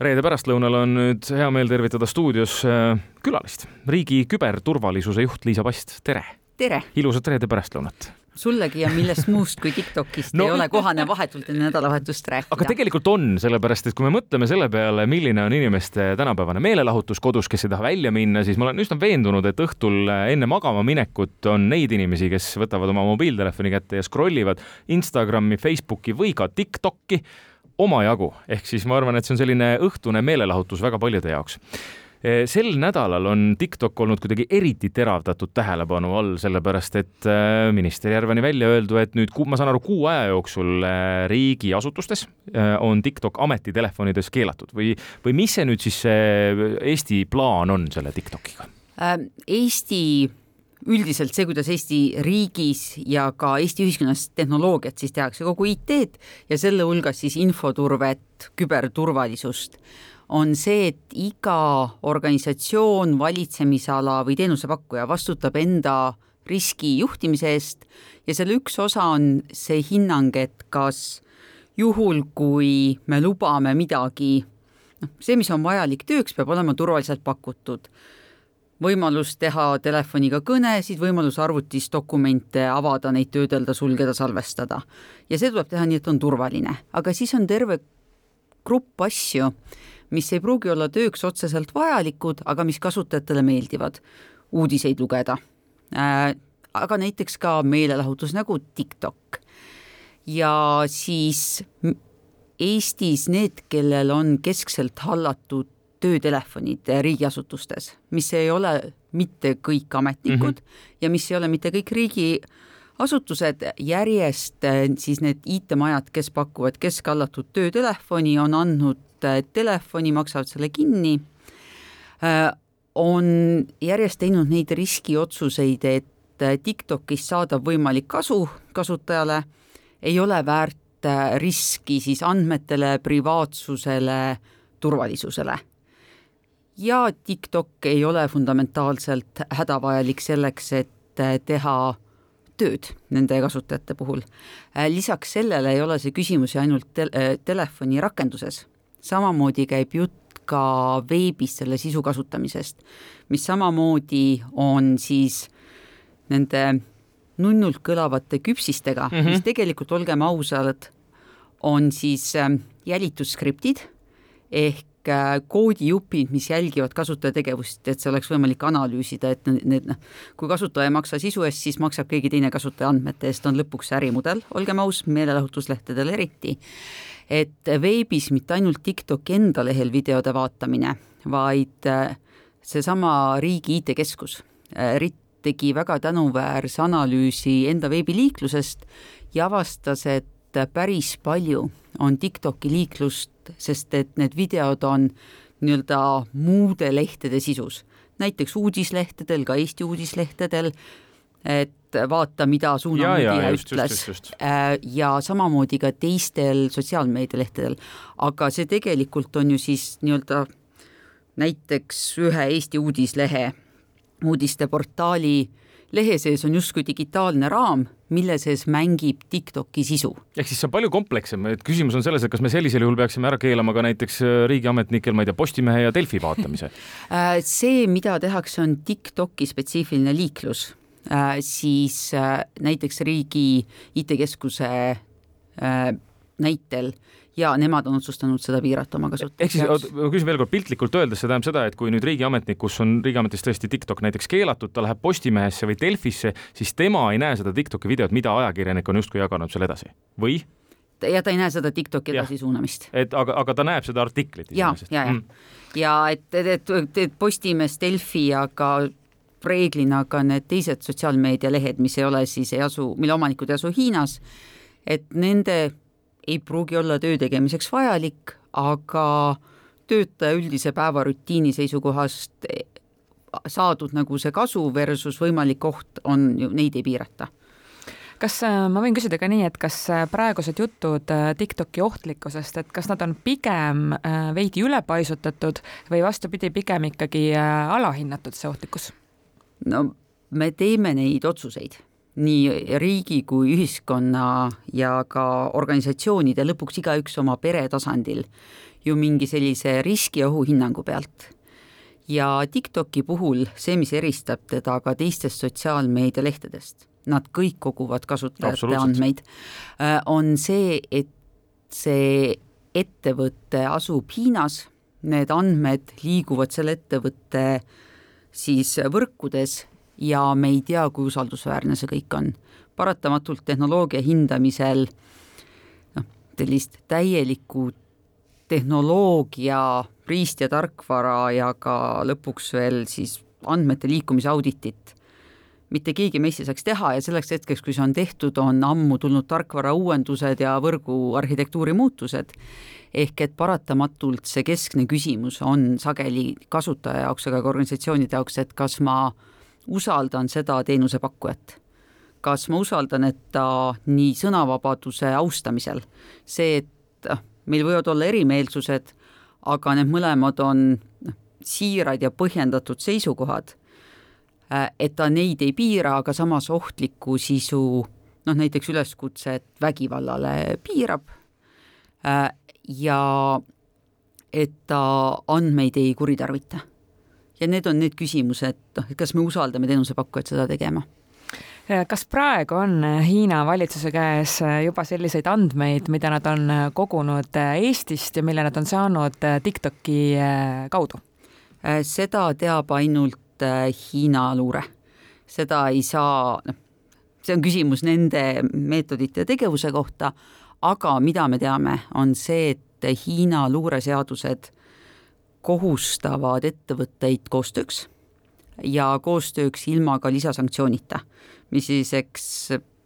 reede pärastlõunal on nüüd hea meel tervitada stuudios äh, külalist, riigi küberturvalisuse juht Liisa Past, tere! tere! ilusat reede pärastlõunat! sullegi ja millest muust kui Tiktokist no, ei ole kohane vahetult enne nädalavahetust rääkida. aga tegelikult on, sellepärast et kui me mõtleme selle peale, milline on inimeste tänapäevane meelelahutus kodus, kes ei taha välja minna, siis ma olen üsna veendunud, et õhtul enne magama minekut on neid inimesi, kes võtavad oma mobiiltelefoni kätte ja scroll ivad Instagrami, Facebooki või ka Tiktoki omajagu, ehk siis ma arvan, et see on selline õhtune meelelahutus väga paljude jaoks. Eh, sel nädalal on TikTok olnud kuidagi eriti teravdatud tähelepanu all, sellepärast et eh, minister Järvani välja öeldu, et nüüd, ma saan aru, kuu aja jooksul eh, riigiasutustes on TikTok ametitelefonides keelatud. Või, või mis see nüüd siis see Eesti plaan on selle TikTokiga? Eesti üldiselt see, kuidas Eesti riigis ja ka Eesti ühiskonnas tehnoloogiat siis tehakse, kogu IT-d ja selle hulgas siis infoturvet, küberturvalisust, on see, et iga organisatsioon, valitsemisala või teenusepakkuja vastutab enda riski juhtimise eest ja selle üks osa on see hinnang, et kas juhul, kui me lubame midagi, noh, see, mis on vajalik tööks, peab olema turvaliselt pakutud võimalus teha telefoniga kõnesid, võimalus arvutis dokumente avada, neid töödelda, sulgeda, salvestada. ja see tuleb teha nii, et on turvaline, aga siis on terve grupp asju, mis ei pruugi olla tööks otseselt vajalikud, aga mis kasutajatele meeldivad. uudiseid lugeda äh,, aga näiteks ka meelelahutus nagu TikTok. ja siis Eestis need, kellel on keskselt hallatud töötelefonid riigiasutustes, mis ei ole mitte kõik ametnikud mm -hmm. ja mis ei ole mitte kõik riigiasutused, järjest eh, siis need IT-majad, kes pakuvad keskhallatud töötelefoni, on andnud eh, telefoni, maksavad selle kinni, eh, on järjest teinud neid riskiotsuseid, et TikTokist saadav võimalik kasu kasutajale ei ole väärt riski siis andmetele, privaatsusele, turvalisusele ja TikTok ei ole fundamentaalselt hädavajalik selleks, et äh, teha tööd nende kasutajate puhul. Äh, lisaks sellele ei ole see küsimus ju ainult te äh, telefoni rakenduses, samamoodi käib jutt ka veebis selle sisu kasutamisest, mis samamoodi on siis nende nunnult kõlavate küpsistega mm, -hmm. mis tegelikult, olgem ausad, on siis jälitusskriptid ehk koodijupid, mis jälgivad kasutaja tegevust, et see oleks võimalik analüüsida, et need noh, kui kasutaja ei maksa sisu eest, siis maksab keegi teine kasutaja andmete eest, on lõpuks ärimudel, olgem aus, meelelahutuslehtedel eriti. et veebis mitte ainult TikToki enda lehel videode vaatamine, vaid äh, seesama riigi IT-keskus, äh, RIT tegi väga tänuväärse analüüsi enda veebiliiklusest ja avastas, et päris palju on TikToki liiklust sest et need videod on nii-öelda muude lehtede sisus, näiteks uudislehtedel, ka Eesti uudislehtedel, et vaata, mida suunamudija ütles. äh, ja samamoodi ka teistel sotsiaalmeedialehtedel, aga see tegelikult on ju siis nii-öelda näiteks ühe Eesti uudislehe uudisteportaali lehe sees on justkui digitaalne raam, mille sees mängib TikToki sisu. ehk siis see on palju komplekssem, et küsimus on selles, et kas me sellisel juhul peaksime ära keelama ka näiteks äh, riigiametnikel, ma ei tea, Postimehe ja Delfi vaatamise äh, see, mida tehakse, on TikToki spetsiifiline liiklus, äh, siis näiteks riigi IT-keskuse näitel ja nemad on otsustanud seda piirata oma kasutajate ehk siis, ma küsin veel kord, piltlikult öeldes, see tähendab seda, et kui nüüd riigiametnik, kus on riigiametis tõesti TikTok näiteks keelatud, ta läheb Postimehesse või Delfisse, siis tema ei näe seda TikToki videot, mida ajakirjanik on justkui jaganud seal edasi või? ja ta ei näe seda TikToki edasisuunamist. et aga, aga ta näeb seda artiklit. ja, ja, ja mm., ja et, et, et, et Postimees, Delfi ja ka reeglina ka need teised sotsiaalmeedialehed, mis ei ole siis, ei asu, mille omanikud ei asu Hiinas, et nende ei pruugi olla töö tegemiseks vajalik, aga töötaja üldise päevarutiini seisukohast saadud nagu see kasu versus võimalik oht on ju, neid ei piirata kas äh, ma võin küsida ka nii, et kas äh, praegused jutud äh, TikToki ohtlikkusest, et kas nad on pigem veidi ülepaisutatud või vastupidi, pigem ikkagi alahinnatud, see ohtlikkus? no me teeme neid otsuseid nii riigi kui ühiskonna ja ka organisatsioonide, lõpuks igaüks oma pere tasandil ju mingi sellise riski ja ohuhinnangu pealt. ja TikToki puhul see, mis eristab teda ka teistest sotsiaalmeedialehtedest, nad kõik koguvad kasutajate andmeid, äh, on see, et see ettevõte asub Hiinas, need andmed liiguvad selle ettevõtte siis võrkudes ja me ei tea, kui usaldusväärne see kõik on. paratamatult tehnoloogia hindamisel noh, sellist täielikku tehnoloogia, riist- ja tarkvara ja ka lõpuks veel siis andmete liikumise auditit mitte keegi meist ei saaks teha ja selleks hetkeks, kui see on tehtud, on ammu tulnud tarkvara uuendused ja võrguarhitektuuri muutused. ehk et paratamatult see keskne küsimus on sageli kasutaja jaoks, aga ka organisatsioonide jaoks, et kas ma usaldan seda teenusepakkujat kas ma usaldan, et ta nii sõnavabaduse austamisel, see, et ah, meil võivad olla erimeelsused, aga need mõlemad on noh, siirad ja põhjendatud seisukohad Äh, et ta neid ei piira, aga samas ohtlikku sisu, noh näiteks üleskutset vägivallale piirab äh, ja et ta andmeid ei kuritarvita. Ja need on need küsimused, noh, et kas me usaldame teenusepakkujat seda tegema kas praegu on Hiina valitsuse käes juba selliseid andmeid, mida nad on kogunud Eestist ja mille nad on saanud TikToki kaudu? Äh, seda teab ainult äh, Hiina luure. seda ei saa, noh, see on küsimus nende meetodite ja tegevuse kohta, aga mida me teame, on see, et Hiina luureseadused kohustavad ettevõtteid koostööks ja koostööks ilma ka lisasanktsioonita, mis siis eks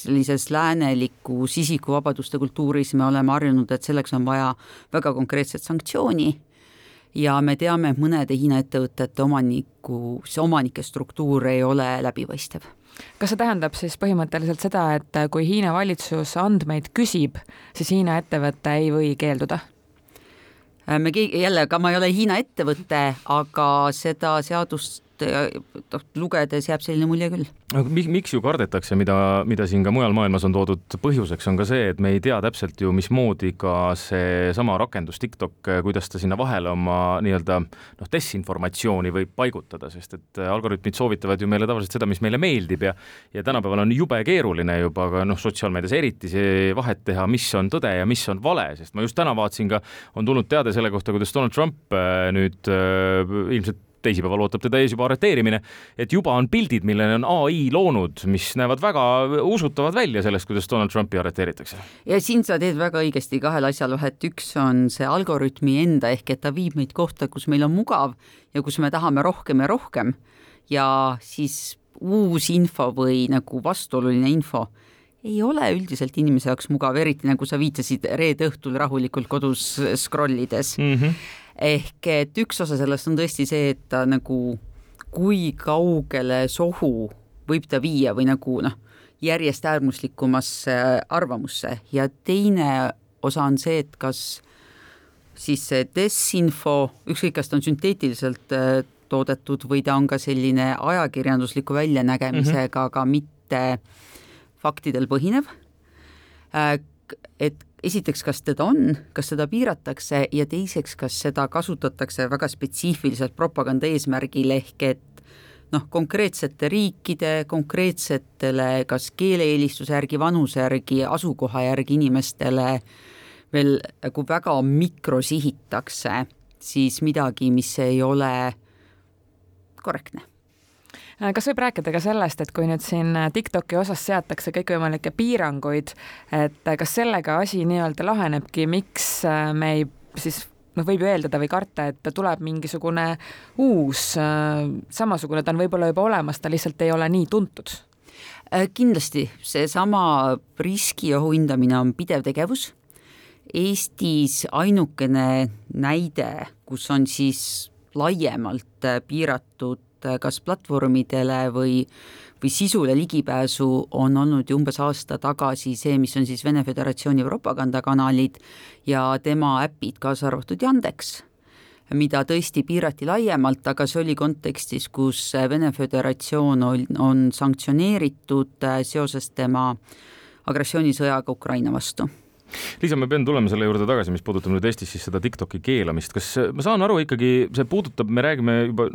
sellises läänelikus isikuvabaduste kultuuris me oleme harjunud, et selleks on vaja väga konkreetset sanktsiooni ja me teame, et mõnede Hiina ettevõtete omaniku, see omanike struktuur ei ole läbipaistev kas see tähendab siis põhimõtteliselt seda, et kui Hiina valitsus andmeid küsib, siis Hiina ettevõte ei või keelduda? Me keegi, jälle, ega ma ei ole Hiina ettevõte, aga seda seadust noh, lugedes jääb selline mulje küll. aga miks ju kardetakse, mida, mida siin ka mujal maailmas on toodud põhjuseks, on ka see, et me ei tea täpselt ju, mismoodi ka seesama rakendus TikTok, kuidas ta sinna vahele oma nii-öelda noh, desinformatsiooni võib paigutada, sest et algoritmid soovitavad ju meile tavaliselt seda, mis meile meeldib ja ja tänapäeval on jube keeruline juba ka noh, sotsiaalmeedias eriti see vahet teha, mis on tõde ja mis on vale, sest ma just täna vaatasin ka, on tulnud teade selle kohta, kuidas Donald Trump äh, nüüd äh, ilmselt teisipäeval ootab teda ees juba arreteerimine, et juba on pildid, mille on ai loonud, mis näevad väga usutavad välja sellest, kuidas Donald Trumpi arreteeritakse. ja siin sa teed väga õigesti kahel asjal vahet, üks on see algoritmi enda ehk et ta viib meid kohta, kus meil on mugav ja kus me tahame rohkem ja rohkem ja siis uus info või nagu vastuoluline info ei ole üldiselt inimese jaoks mugav, eriti nagu sa viitasid reede õhtul rahulikult kodus scroll ides mm. -hmm ehk et üks osa sellest on tõesti see, et ta nagu, kui kaugele sohu võib ta viia või nagu noh, järjest äärmuslikumasse arvamusse ja teine osa on see, et kas siis see desinfo, ükskõik, kas ta on sünteetiliselt äh, toodetud või ta on ka selline ajakirjandusliku väljanägemisega mm, -hmm. aga mitte faktidel põhinev. Äh, et esiteks, kas teda on, kas seda piiratakse ja teiseks, kas seda kasutatakse väga spetsiifiliselt propaganda eesmärgil, ehk et noh, konkreetsete riikide, konkreetsetele kas keeleeelistuse järgi, vanuse järgi, asukoha järgi inimestele veel nagu väga mikrosihitakse siis midagi, mis ei ole korrektne kas võib rääkida ka sellest, et kui nüüd siin äh, TikToki osas seatakse kõikvõimalikke piiranguid, et äh, kas sellega asi nii-öelda lahenebki, miks me ei siis noh, võib ju eeldada või karta, et tuleb mingisugune uus, samasugune, ta on võib-olla juba olemas, ta lihtsalt ei ole nii tuntud? kindlasti, seesama riskiohu hindamine on pidev tegevus. Eestis ainukene näide, kus on siis laiemalt piiratud Äh, kas platvormidele või, või sisule ligipääsu on olnud ju umbes aasta tagasi see, mis on siis Vene Föderatsiooni propagandakanalid ja tema äpid, kaasa arvatud Yandex mida tõesti piirati laiemalt, aga see oli kontekstis, kus Vene Föderatsioon on, on sanktsioneeritud seoses tema agressioonisõjaga Ukraina vastu. Liisa, ma pean tulema selle juurde tagasi, mis puudutab nüüd Eestis siis seda Tiktoki keelamist, kas ma saan aru ikkagi, see puudutab, me räägime juba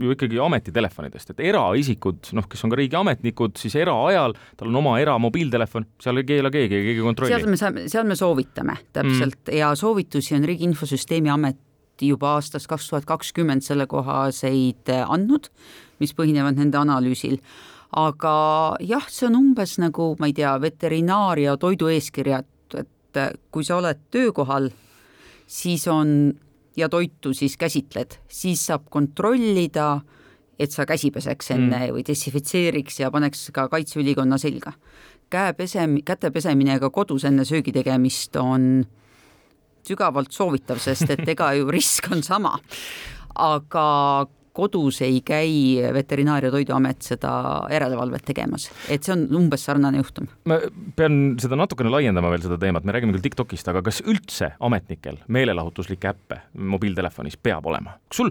ju ikkagi ametitelefonidest, et eraisikud, noh, kes on ka riigiametnikud, siis eraajal, tal on oma eramobiiltelefon, seal ei keela keegi, keegi kontrolli. seal me saame, seal me soovitame täpselt mm. ja soovitusi on Riigi Infosüsteemi Amet juba aastast kaks tuhat kakskümmend sellekohaseid andnud, mis põhinevad nende analüüsil aga jah, see on umbes nagu, ma ei tea, veterinaar- ja toidueeskirjad, et kui sa oled töökohal, siis on ja toitu siis käsitled, siis saab kontrollida, et sa käsi peseks enne mm. või desinfitseeriks ja paneks ka kaitseülikonna selga. käe pesem-, käte pesemine ka kodus enne söögi tegemist on sügavalt soovitav, sest et ega ju risk on sama. aga kodus ei käi Veterinaar- ja Toiduamet seda järelevalvet tegemas, et see on umbes sarnane juhtum. ma pean seda natukene laiendama veel seda teemat, me räägime küll Tiktokist, aga kas üldse ametnikel meelelahutuslikke äppe mobiiltelefonis peab olema? kas sul,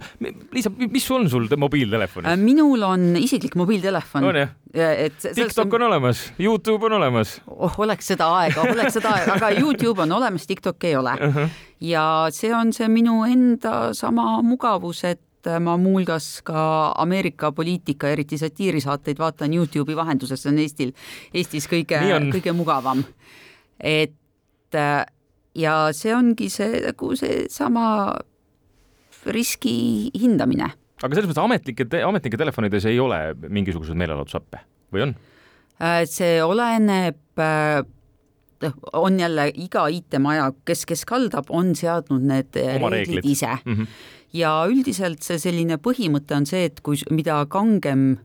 Liisa, mis on sul mobiiltelefonis? Äh, minul on isiklik mobiiltelefon. on jah? et TikTok on olemas, Youtube on olemas. oh, oleks seda aega, oleks seda aega, aga Youtube on olemas, TikTok ei ole uh. -huh. ja see on see minu enda sama mugavus, et et ma muuhulgas ka Ameerika poliitika, eriti satiirisaateid vaatan Youtube'i vahenduses, see on Eestil, Eestis kõige, kõige mugavam. et ja see ongi see nagu seesama riski hindamine. aga selles mõttes ametlike, ametnike telefonides ei ole mingisuguseid meelelahutusappe või on? Äh, see oleneb on jälle iga IT-maja, kes, kes kaldab, on seadnud need Oma reeglid, reeglid ise mm. -hmm ja üldiselt see selline põhimõte on see, et kui, mida kangem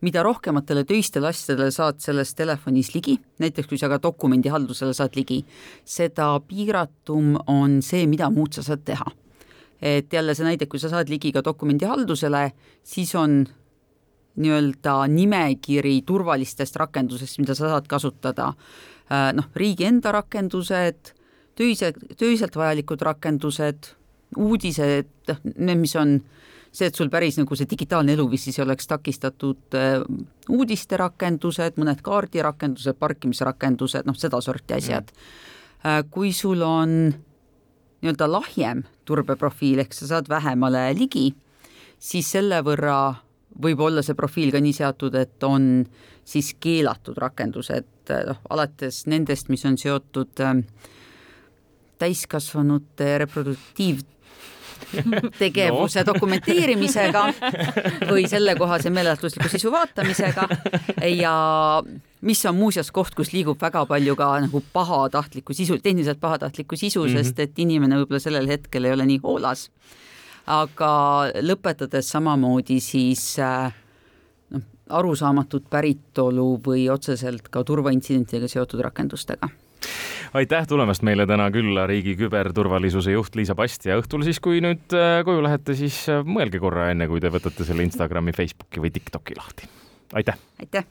mida rohkematele töistele asjadele saad selles telefonis ligi, näiteks kui sa ka dokumendihaldusele saad ligi, seda piiratum on see, mida muud sa saad teha. et jälle see näide, kui sa saad ligi ka dokumendihaldusele, siis on nii-öelda nimekiri turvalistest rakendusest, mida sa saad kasutada, äh, noh, riigi enda rakendused, töise, töiselt vajalikud rakendused uudised, noh, need, mis on see, et sul päris nagu see digitaalne eluviis siis oleks takistatud äh, uudisterakendused, mõned kaardirakendused, parkimisrakendused, noh, sedasorti asjad. Mm.. kui sul on nii-öelda lahjem turbeprofiil, ehk sa saad vähemale ligi, siis selle võrra võib olla see profiil ka nii seatud, et on siis keelatud rakendused, noh, alates nendest, mis on seotud äh, täiskasvanute reproduktiiv- tegevuse no. dokumenteerimisega või sellekohase meeletusliku sisu vaatamisega ja mis on muuseas koht, kus liigub väga palju ka nagu pahatahtlikku sisu, tehniliselt pahatahtlikku sisu mm, -hmm. sest et inimene võib-olla sellel hetkel ei ole nii hoolas. Aga lõpetades samamoodi siis äh, noh, arusaamatut päritolu või otseselt ka turvaintsidentidega seotud rakendustega aitäh tulemast meile täna külla, riigi küberturvalisuse juht Liisa Past ja õhtul siis, kui nüüd äh, koju lähete, siis äh, mõelge korra enne, kui te võtate selle Instagrami, Facebooki või TikToki lahti. aitäh! aitäh!